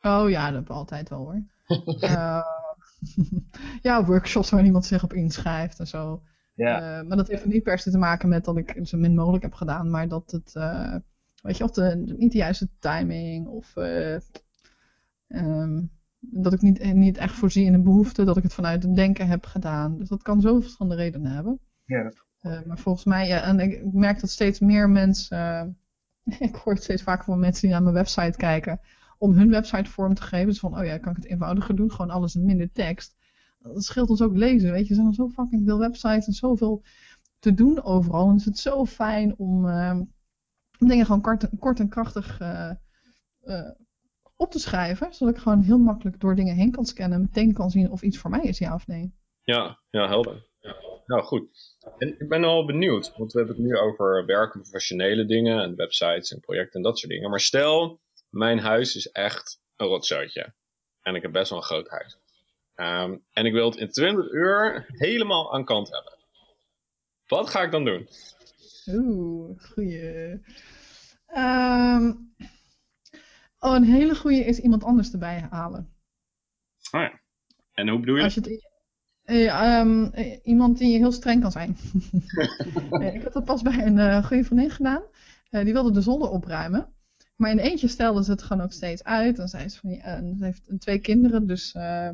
Oh ja, dat heb ik altijd wel hoor. Uh, ja, workshops waar niemand zich op inschrijft en zo. Ja. Uh, maar dat heeft niet per se te maken met dat ik het zo min mogelijk heb gedaan, maar dat het, uh, weet je, of de, niet de juiste timing of um, dat ik niet, niet echt voorzie in een behoefte, dat ik het vanuit het denken heb gedaan. Dus dat kan zoveel verschillende redenen hebben. Ja. Maar volgens mij, ja, en ik, ik merk dat steeds meer mensen, ik hoor het steeds vaker van mensen die naar mijn website kijken, om hun website vorm te geven. Dus van, oh ja, kan ik het eenvoudiger doen, gewoon alles in minder tekst. Dat scheelt ons ook lezen, weet je. Er zijn er zo fucking veel websites en zoveel te doen overal. En is het zo fijn om, om dingen gewoon kort, kort en krachtig op te schrijven. Zodat ik gewoon heel makkelijk door dingen heen kan scannen en meteen kan zien of iets voor mij is, ja of nee. Ja, ja helder. Ja. Nou goed. En ik ben al benieuwd, want we hebben het nu over werken, professionele dingen en websites en projecten en dat soort dingen. Maar stel, mijn huis is echt een rotzootje. En ik heb best wel een groot huis. Um, en ik wil het in 20 uur helemaal aan kant hebben. Wat ga ik dan doen? Oeh, goeie. Um, oh, een hele goeie is iemand anders erbij halen. Oh ja. En hoe bedoel je? Als je het, uh, um, iemand die heel streng kan zijn. ik had dat pas bij een uh, goede vriendin gedaan. Die wilde de zolder opruimen. Maar in eentje stelde ze het gewoon ook steeds uit. En zei ze van, en ze heeft twee kinderen, dus eh,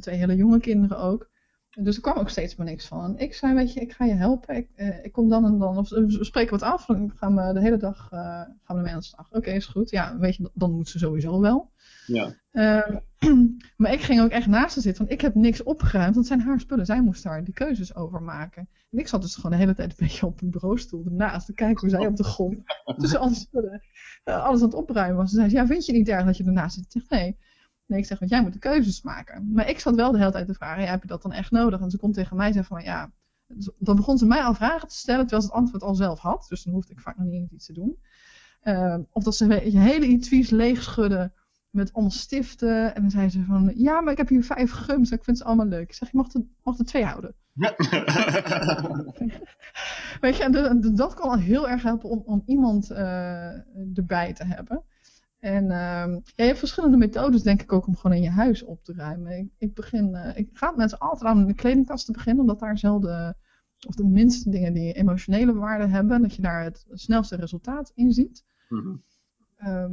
twee hele jonge kinderen ook. Dus er kwam ook steeds maar niks van. Ik zei, weet je, ik ga je helpen. Ik, eh, ik kom dan en dan, of we spreken wat af. Dan gaan we de hele dag eh, gaan we aan de slag. Oké, is goed. Ja, weet je, dan moet ze sowieso wel. Ja. Ehm, maar ik ging ook echt naast haar zitten, want ik heb niks opgeruimd. Want het zijn haar spullen. Zij moest daar die keuzes over maken. En ik zat dus gewoon de hele tijd een beetje op een bureaustoel ernaast te kijken hoe zij op de grond tussen alle spullen eh, alles aan het opruimen was. Ze zei, ja, vind je niet erg dat je ernaast zit? Ik zeg, nee. Nee, ik zeg, want jij moet de keuzes maken. Maar ik zat wel de hele tijd te vragen, ja, heb je dat dan echt nodig? En ze komt tegen mij en zei van, ja... Dan begon ze mij al vragen te stellen, terwijl ze het antwoord al zelf had. Dus dan hoefde ik vaak nog niet iets te doen. Ehm, of dat ze een hele etuies leeg schudden met allemaal stiften. En dan zei ze van, ja, maar ik heb hier vijf gums en ik vind ze allemaal leuk. Ik zeg, je mag er, mag er twee houden. Weet je, en de- de- dat kan al heel erg helpen om, om iemand eh, erbij te hebben. En ehm, ja, je hebt verschillende methodes, denk ik, ook om gewoon in je huis op te ruimen. Ik, ik, begin, eh, ik ga met mensen altijd aan de kledingkast te beginnen, omdat daar zelden, of de minste dingen die emotionele waarde hebben, dat je daar het snelste resultaat in ziet. Ehm,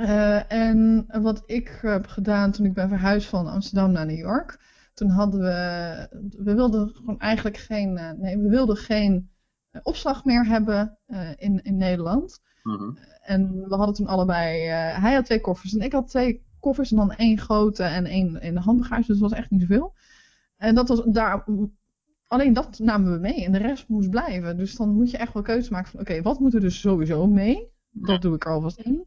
eh, en wat ik heb gedaan toen ik ben verhuisd van Amsterdam naar New York, toen hadden we, we wilden gewoon eigenlijk geen, eh, nee, we wilden geen eh, opslag meer hebben in, in Nederland. Mhm. En we hadden toen allebei, hij had twee koffers en ik had twee koffers en dan één grote en één in de handbagage, dus dat was echt niet zoveel. En dat was daar, alleen dat namen we mee en de rest moest blijven. Dus dan moet je echt wel keuzes maken van, oké, wat moet er dus sowieso mee? Dat doe ik er alvast in.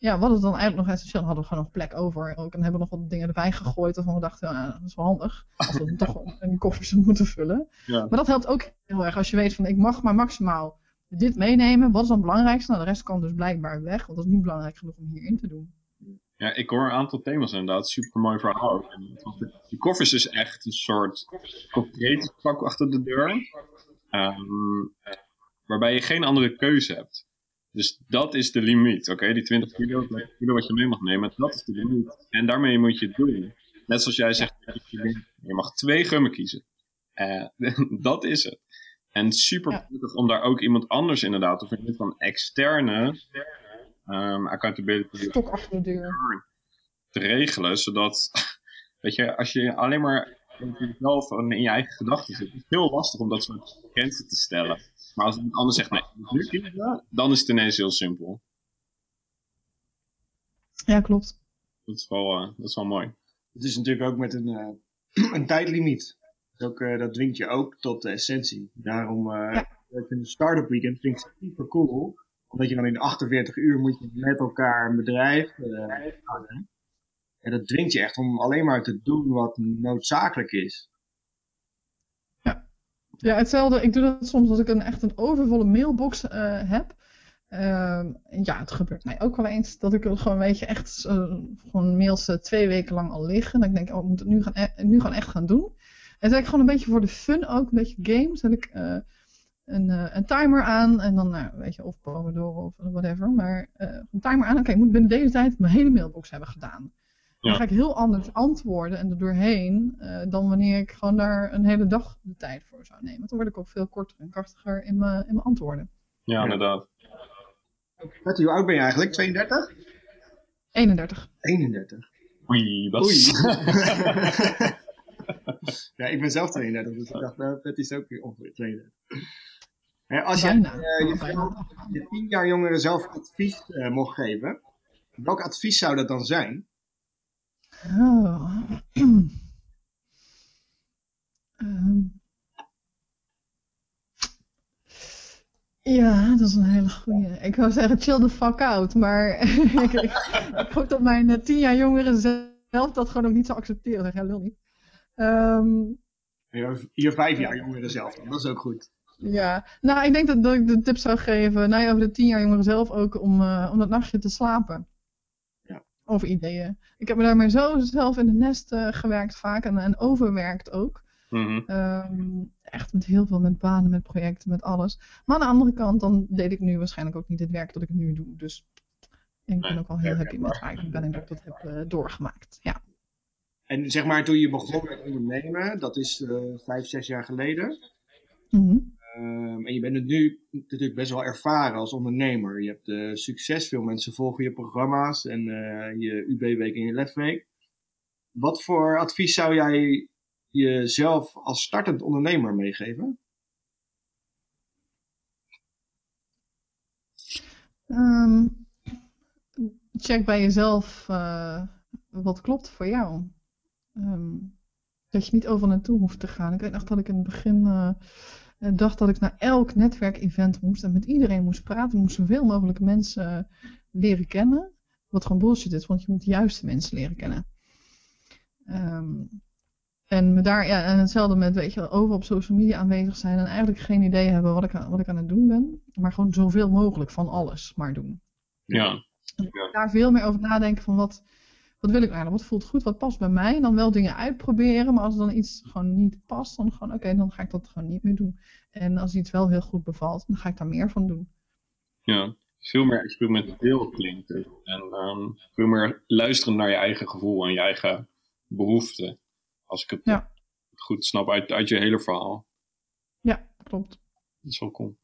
Ja, wat is dan eigenlijk nog essentieel? Dan hadden we gewoon nog plek over ook en hebben we nog wat dingen erbij gegooid waarvan we dachten, ja, dat is wel handig. Als we toch die koffers moeten vullen. Ja. Maar dat helpt ook heel erg als je weet van, ik mag maar maximaal dit meenemen. Wat is dan het belangrijkste? Nou, de rest kan dus blijkbaar weg, want dat is niet belangrijk genoeg om hierin te doen. Ja, ik hoor een aantal thema's inderdaad. Super mooi verhaal. het Die koffers is echt een soort concreet vak achter de deur. ehm, waarbij je geen andere keuze hebt. Dus dat is de limiet, oké? Die 20 kilo, 30 kilo wat je mee mag nemen, dat is de limiet. En daarmee moet je het doen. Net zoals jij zegt, je mag twee gummen kiezen. Eh, dat is het. En super Ja. prettig om daar ook iemand anders inderdaad, of in een externe ehm accountability te regelen, zodat, weet je, als je alleen maar in jezelf en in je eigen gedachten zit, is het heel lastig om dat soort grenzen te stellen. Maar als iemand anders zegt, nee, nu dan is het ineens heel simpel. Ja, klopt. Dat is wel, eh, dat is wel mooi. Het is natuurlijk ook met een, eh, een tijdlimiet. Dus ook, eh, dat dwingt je ook tot de essentie. Daarom eh Ja. ik vind een start-up weekend vind ik super cool. Omdat je dan in 48 uur moet je met elkaar een bedrijf eh, houden. En dat dwingt je echt om alleen maar te doen wat noodzakelijk is. Ja, hetzelfde. Ik doe dat soms als ik een echt een overvolle mailbox eh, heb. Ehm, ja, het gebeurt mij ook wel eens dat ik gewoon, weet je, echt eh, gewoon mails eh, twee weken lang al liggen. En ik denk, oh, ik moet het nu gaan, e- nu gaan echt gaan doen. En zet ik gewoon een beetje voor de fun ook, een beetje game, zet ik een, een timer aan. En dan, nou, weet je, of Pomodoro of whatever. Maar een timer aan. Oké, ik moet binnen deze tijd mijn hele mailbox hebben gedaan. Dan ga ik heel anders antwoorden en er doorheen eh, dan wanneer ik gewoon daar een hele dag de tijd voor zou nemen. Dan word ik ook veel korter en krachtiger in mijn, in mijn antwoorden. Ja, inderdaad. Betty, hoe oud ben je eigenlijk? 32? 31. 31. Oei, wat? Oei. ja, ik ben zelf 32, dus ik dacht, nou, Betty is ook ongeveer 32. Hè, als jij Bijna. eh, je, je 10 jaar jongeren zelf advies eh, mocht geven, welk advies zou dat dan zijn? Oh. Ehm. Ja, dat is een hele goeie. Ik wou zeggen chill the fuck out, maar ik, ik, ik hoop dat mijn eh, tien jaar jongeren zelf dat gewoon ook niet zou accepteren. Zeg, ja, lul niet. Ehm, Je, vijf jaar jongeren zelf, dat is ook goed. Ja, nou, ik denk dat, dat ik de tip zou geven, nou ja, over de tien jaar jongeren zelf ook, om, eh, om dat nachtje te slapen. Over ideeën. Ik heb me daarmee zo zelf in het nest eh, gewerkt vaak en, en overwerkt ook. Mhm. Ehm, echt met heel veel, met banen, met projecten, met alles. Maar aan de andere kant, dan deed ik nu waarschijnlijk ook niet het werk dat ik nu doe. Dus ik ben ook wel heel happy met waar ik ben en dat ik dat heb eh, doorgemaakt. Ja. En zeg maar, toen je begon met ondernemen, dat is eh, vijf, zes jaar geleden. Mhm. Ehm, en je bent nu natuurlijk best wel ervaren als ondernemer. Je hebt uh, succes, veel mensen volgen je programma's en uh, je UB-week en je lefweek. Wat voor advies zou jij jezelf als startend ondernemer meegeven? Um, check bij jezelf uh, wat klopt voor jou. Um, dat je niet overal naartoe hoeft te gaan. Ik weet nog dat ik in het begin uh, dacht dat ik naar elk netwerkevent moest en met iedereen moest praten. Moest zoveel mogelijk mensen leren kennen. Wat gewoon bullshit is, want je moet de juiste mensen leren kennen. Um, en me daar, ja, en hetzelfde met, weet je, over op social media aanwezig zijn en eigenlijk geen idee hebben wat ik, wat ik aan het doen ben. Maar gewoon zoveel mogelijk van alles maar doen. Ja. ja. Daar veel meer over nadenken van wat, wat wil ik nou, wat voelt goed, wat past bij mij. En dan wel dingen uitproberen, maar als dan iets gewoon niet past, dan gewoon, oké, dan ga ik dat gewoon niet meer doen. En als iets wel heel goed bevalt, dan ga ik daar meer van doen. Ja, veel meer experimenteel klinkt het. En um, veel meer luisteren naar je eigen gevoel en je eigen behoeften. Als ik het ja. goed snap uit, uit je hele verhaal. Ja, klopt. Dat is wel cool.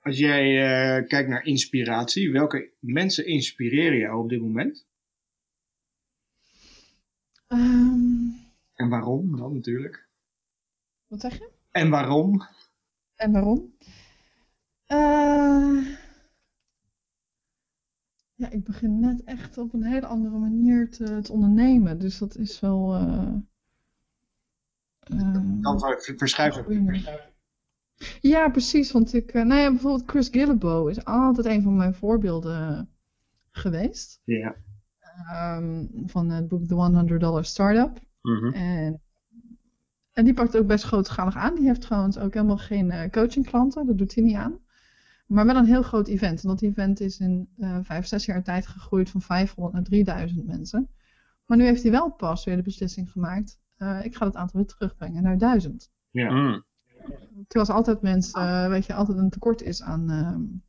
Als jij uh, kijkt naar inspiratie, welke mensen inspireren jou op dit moment? Um, en waarom dan natuurlijk? Wat zeg je? En waarom? En waarom? Uh, ja, ik begin net echt op een hele andere manier te, te ondernemen. Dus dat is wel. Uh, dan verschuiven. Ja, precies. Want ik, nou ja, bijvoorbeeld Chris Gillibo is altijd een van mijn voorbeelden geweest. Ja. Um, van het boek The 100 Dollar Startup. Mm -hmm. en, en die pakt ook best grootschalig aan. Die heeft trouwens ook helemaal geen uh, coachingklanten. Dat doet hij niet aan. Maar wel een heel groot event. En dat event is in uh, vijf, zes jaar tijd gegroeid van 500 naar 3000 mensen. Maar nu heeft hij wel pas weer de beslissing gemaakt. Uh, ik ga het aantal weer terugbrengen naar 1000. Ja. Mm. Terwijl er altijd mensen, uh, weet je, altijd een tekort is aan,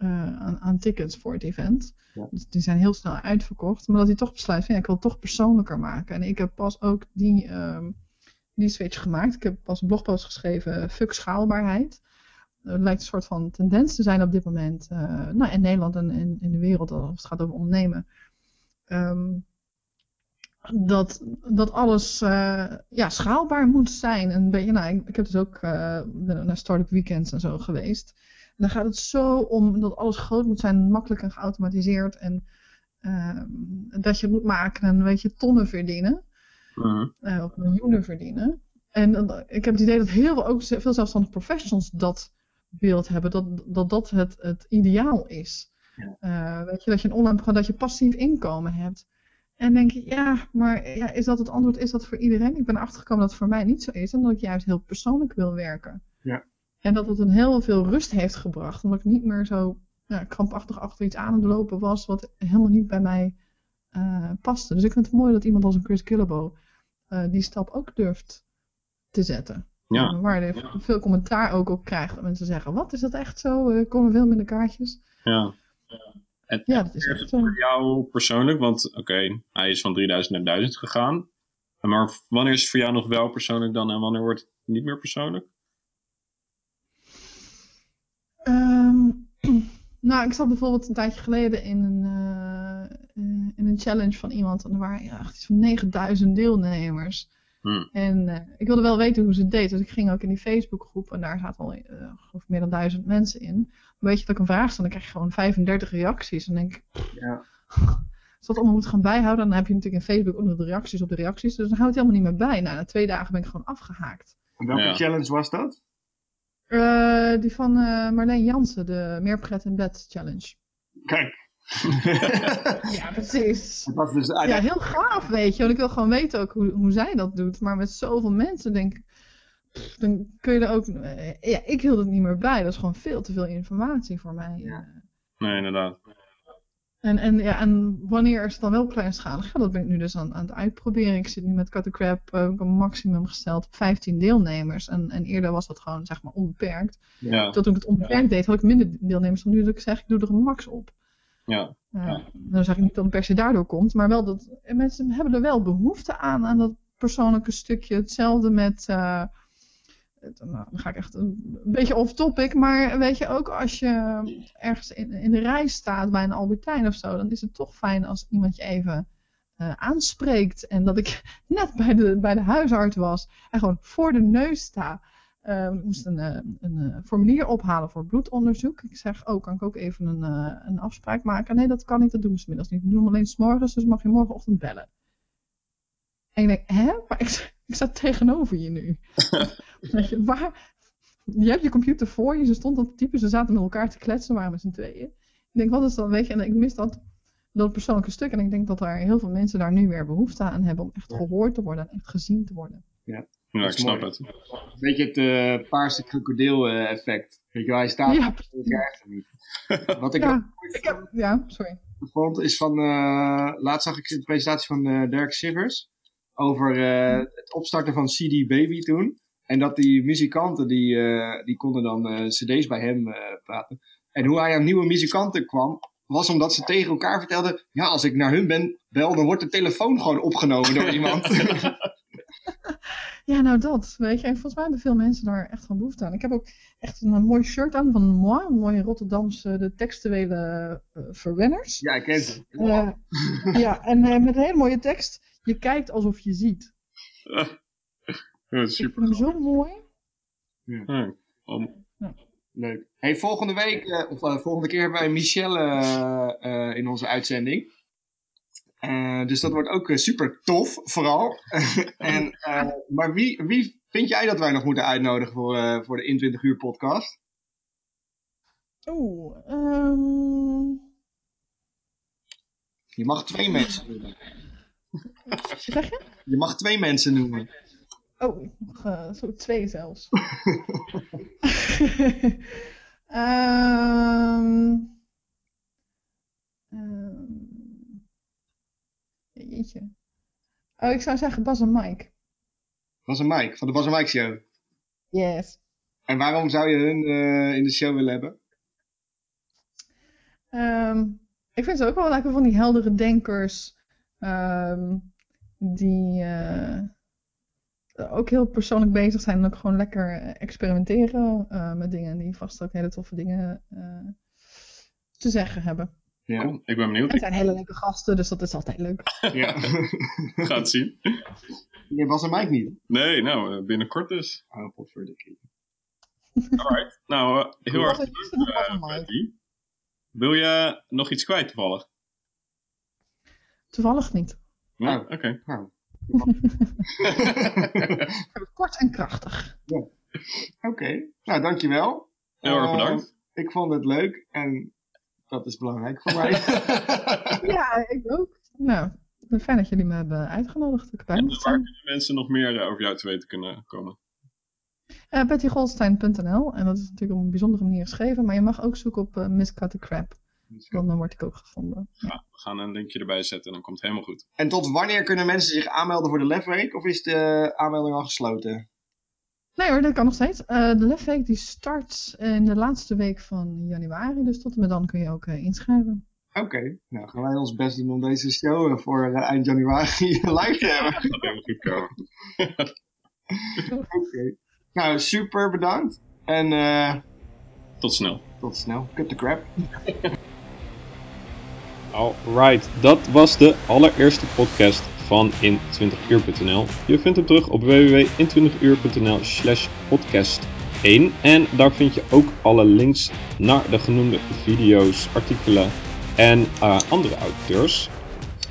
aan, aan, tickets voor het event. Ja. Dus die zijn heel snel uitverkocht. Maar dat hij toch besluit, van, ja, ik wil het toch persoonlijker maken. En ik heb pas ook die, um, die switch gemaakt. Ik heb pas een blogpost geschreven, fuck schaalbaarheid. Er lijkt een soort van tendens te zijn op dit moment, uh, nou, in Nederland en in, in de wereld, als het gaat over ondernemen. Um, dat, dat alles uh, ja, schaalbaar moet zijn. En ben je, nou, ik, ik heb dus ook naar Startup Weekends en zo geweest. Dan gaat het zo om dat alles groot moet zijn, makkelijk en geautomatiseerd. En uh, dat je het moet maken en weet je, tonnen verdienen. Mhm. Uh, of miljoenen verdienen. En ik heb het idee dat heel veel, ook veel zelfstandige professionals dat beeld hebben. Dat dat, dat het, het ideaal is. Ja. weet je, dat je een online dat je passief inkomen hebt. En denk je, ja, maar ja, is dat het antwoord? Is dat voor iedereen? Ik ben erachter gekomen dat het voor mij niet zo is. En dat ik juist heel persoonlijk wil werken. Ja. En dat het een heel veel rust heeft gebracht. Omdat ik niet meer zo ja, krampachtig achter iets aan het lopen was. Wat helemaal niet bij mij uh, paste. Dus ik vind het mooi dat iemand als een Chris Gillibo uh, die stap ook durft te zetten. Ja. Uh, waar hij veel commentaar ook op krijgt. Dat mensen zeggen, wat, is dat echt zo? Er komen veel minder kaartjes. Ja. En, ja, dat is echt zo. Voor jou persoonlijk, want oké, okay, hij is van 3000 naar 1000 gegaan. Maar wanneer is het voor jou nog wel persoonlijk dan en wanneer wordt het niet meer persoonlijk? Nou, ik zat bijvoorbeeld een tijdje geleden in een, uh, in een challenge van iemand. En er waren ja, echt iets van 9000 deelnemers. Hmm. En uh, ik wilde wel weten hoe ze het deed. Dus ik ging ook in die Facebookgroep. En daar zaten al uh, meer dan duizend mensen in. Maar weet je dat ik een vraag stel, dan krijg je gewoon 35 reacties. En dan denk ik, ja. als dat allemaal moet gaan bijhouden, dan heb je natuurlijk in Facebook ook nog de reacties op de reacties. Dus dan houdt het helemaal niet meer bij. Nou, na twee dagen ben ik gewoon afgehaakt. En welke Ja. challenge was dat? Uh, die van uh, Marleen Jansen, de Meer Pret in Bed Challenge. Kijk. Ja, precies. Was dus Ja, heel gaaf, weet je. Want ik wil gewoon weten ook hoe, hoe zij dat doet. Maar met zoveel mensen denk ik, dan kun je er ook... eh, Ja, ik hield het niet meer bij. Dat is gewoon veel te veel informatie voor mij. Ja. Nee, inderdaad. En, en, ja, en wanneer is het dan wel kleinschalig? Ja, dat ben ik nu dus aan, aan het uitproberen. Ik zit nu met Cut the Crab ook een maximum gesteld op 15 deelnemers. En, en eerder was dat gewoon zeg maar onbeperkt. Ja, Toen ik het onbeperkt deed, had ik minder deelnemers dan nu dat ik zeg, ik doe er een max op. ja. Ja, Ja. Dan zeg ik niet dat het per se daardoor komt, maar wel dat en mensen hebben er wel behoefte aan, aan dat persoonlijke stukje. Hetzelfde met, eh, nou, dan ga ik echt een, beetje off topic, maar weet je, ook als je ergens in, de rij staat bij een Albertijn of zo, dan is het toch fijn als iemand je even eh, aanspreekt. En dat ik net bij de, bij de huisarts was en gewoon voor de neus sta. Eh, ik moest een, eh, een eh, formulier ophalen voor bloedonderzoek. Ik zeg, oh, kan ik ook even een, eh, een afspraak maken? Nee, dat kan niet, dat doen ze middags niet. We doen hem alleen s'morgens, dus mag je morgenochtend bellen. En ik denk, hè? Maar ik, ik sta tegenover je nu. Weet je, waar, je hebt je computer voor je, ze stond aan het typen, ze zaten met elkaar te kletsen, waren met z'n tweeën. Ik denk, wat is dat, weet je, en ik mis dat, dat persoonlijke stuk. En ik denk dat er heel veel mensen daar nu weer behoefte aan hebben om echt Ja. gehoord te worden en echt gezien te worden. Ja, Dat ik snap mooi. het. Een beetje het eh, paarse krokodil eh, effect. Weet je hij staat Ja, en je krijgt hem niet. Wat ik Ja, Ik heb, ja, sorry. vond is van, eh, laatst zag ik een presentatie van eh, Dirk Sivers over eh, het opstarten van CD Baby toen. En dat die muzikanten, die, eh, die konden dan eh, cd's bij hem praten. En hoe hij aan nieuwe muzikanten kwam, was omdat ze tegen elkaar vertelden, ja, als ik naar hun ben, bel, dan wordt de telefoon gewoon opgenomen door iemand. Ja, nou dat, weet je. En volgens mij hebben veel mensen daar echt van behoefte aan. Ik heb ook echt een, mooi shirt aan van Moi, een mooie Rotterdamse, de textuele verwenners. ja, ik ken ze. Ja, en met een hele mooie tekst. Je kijkt alsof je ziet. Ja, Ik super. vind hem zo mooi. Ja, om- Leuk. Hey, volgende week, eh, of eh, volgende keer hebben wij Michelle eh, in onze uitzending. Eh, dus dat wordt ook super tof, vooral. en, eh, maar wie, wie vind jij dat wij nog moeten uitnodigen voor, eh, voor de In 20 uur podcast? Oeh, ehm, Je mag twee mensen noemen. Wat zeg je? Je mag twee mensen noemen. Oh, eh, zo twee zelfs. Ehm, jeetje. Oh, ik zou zeggen Bas en Mike. Bas en Mike, van de Bas en Mike Show. Yes. En waarom zou je hun eh, in de show willen hebben? Ehm, ik vind ze ook wel lekker van die heldere denkers. Ehm, die eh, ook heel persoonlijk bezig zijn en ook gewoon lekker eh, experimenteren eh, met dingen. Die vast ook hele toffe dingen eh, te zeggen hebben. Ja. Cool, ik ben benieuwd. Het zijn hele leuke gasten, dus dat is altijd leuk. ja. Ik ga het zien. nee, Bas en Mike niet. Nee, nou, binnenkort dus. Oh, potverdikkie. Alright. Nou, heel erg en- bedankt, en. Patty. Wil je nog iets kwijt toevallig? Toevallig niet. Nee? Oh. Oké. Nou. Ik heb het kort en krachtig. Oké, nou dankjewel. Heel erg Eh, bedankt. ik vond het leuk en dat is belangrijk voor mij. Ja, ik ook. Nou, fijn dat jullie me hebben uitgenodigd. Ik mocht Waar kunnen mensen nog meer eh, over jou te weten kunnen komen? Uh, BettyGoldstein.nl En dat is natuurlijk op een bijzondere manier geschreven. Maar je mag ook zoeken op uh, Miss Cut the Crap. Want dan word ik ook gevonden. Ja. We gaan een linkje erbij zetten en dan komt het helemaal goed. en tot wanneer kunnen mensen zich aanmelden voor de Lefweek? Of is de aanmelding al gesloten? Nee hoor, dat kan nog steeds. Uh, de Lefweek die start in de laatste week van januari. Dus tot en met dan kun je ook uh, inschrijven. Oké, nou gaan wij ons best doen om deze show voor uh, eind januari live te hebben. Dat gaat helemaal goed komen. Oké. Okay. Nou, super bedankt. En uh, tot snel. Tot snel. Cut the crap. Alright, dat was de allereerste podcast van in20uur.nl. Je vindt hem terug op www.in20uur.nl slash podcast 1. En daar vind je ook alle links naar de genoemde video's, artikelen en uh, andere auteurs.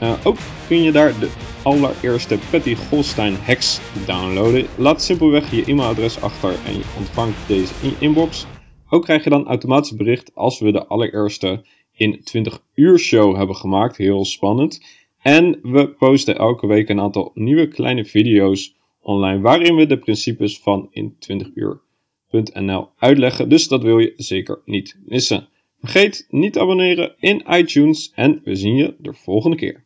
Uh, ook kun je daar de allereerste Patty Golstein hacks downloaden. Laat simpelweg je e-mailadres achter en je ontvangt deze in je inbox. Ook krijg je dan automatisch bericht als we de allereerste in 20 uur show hebben gemaakt. Heel spannend. En we posten elke week een aantal nieuwe kleine video's online waarin we de principes van in 20 uur.nl uitleggen. Dus dat wil je zeker niet missen. Vergeet niet te abonneren in iTunes en we zien je de volgende keer.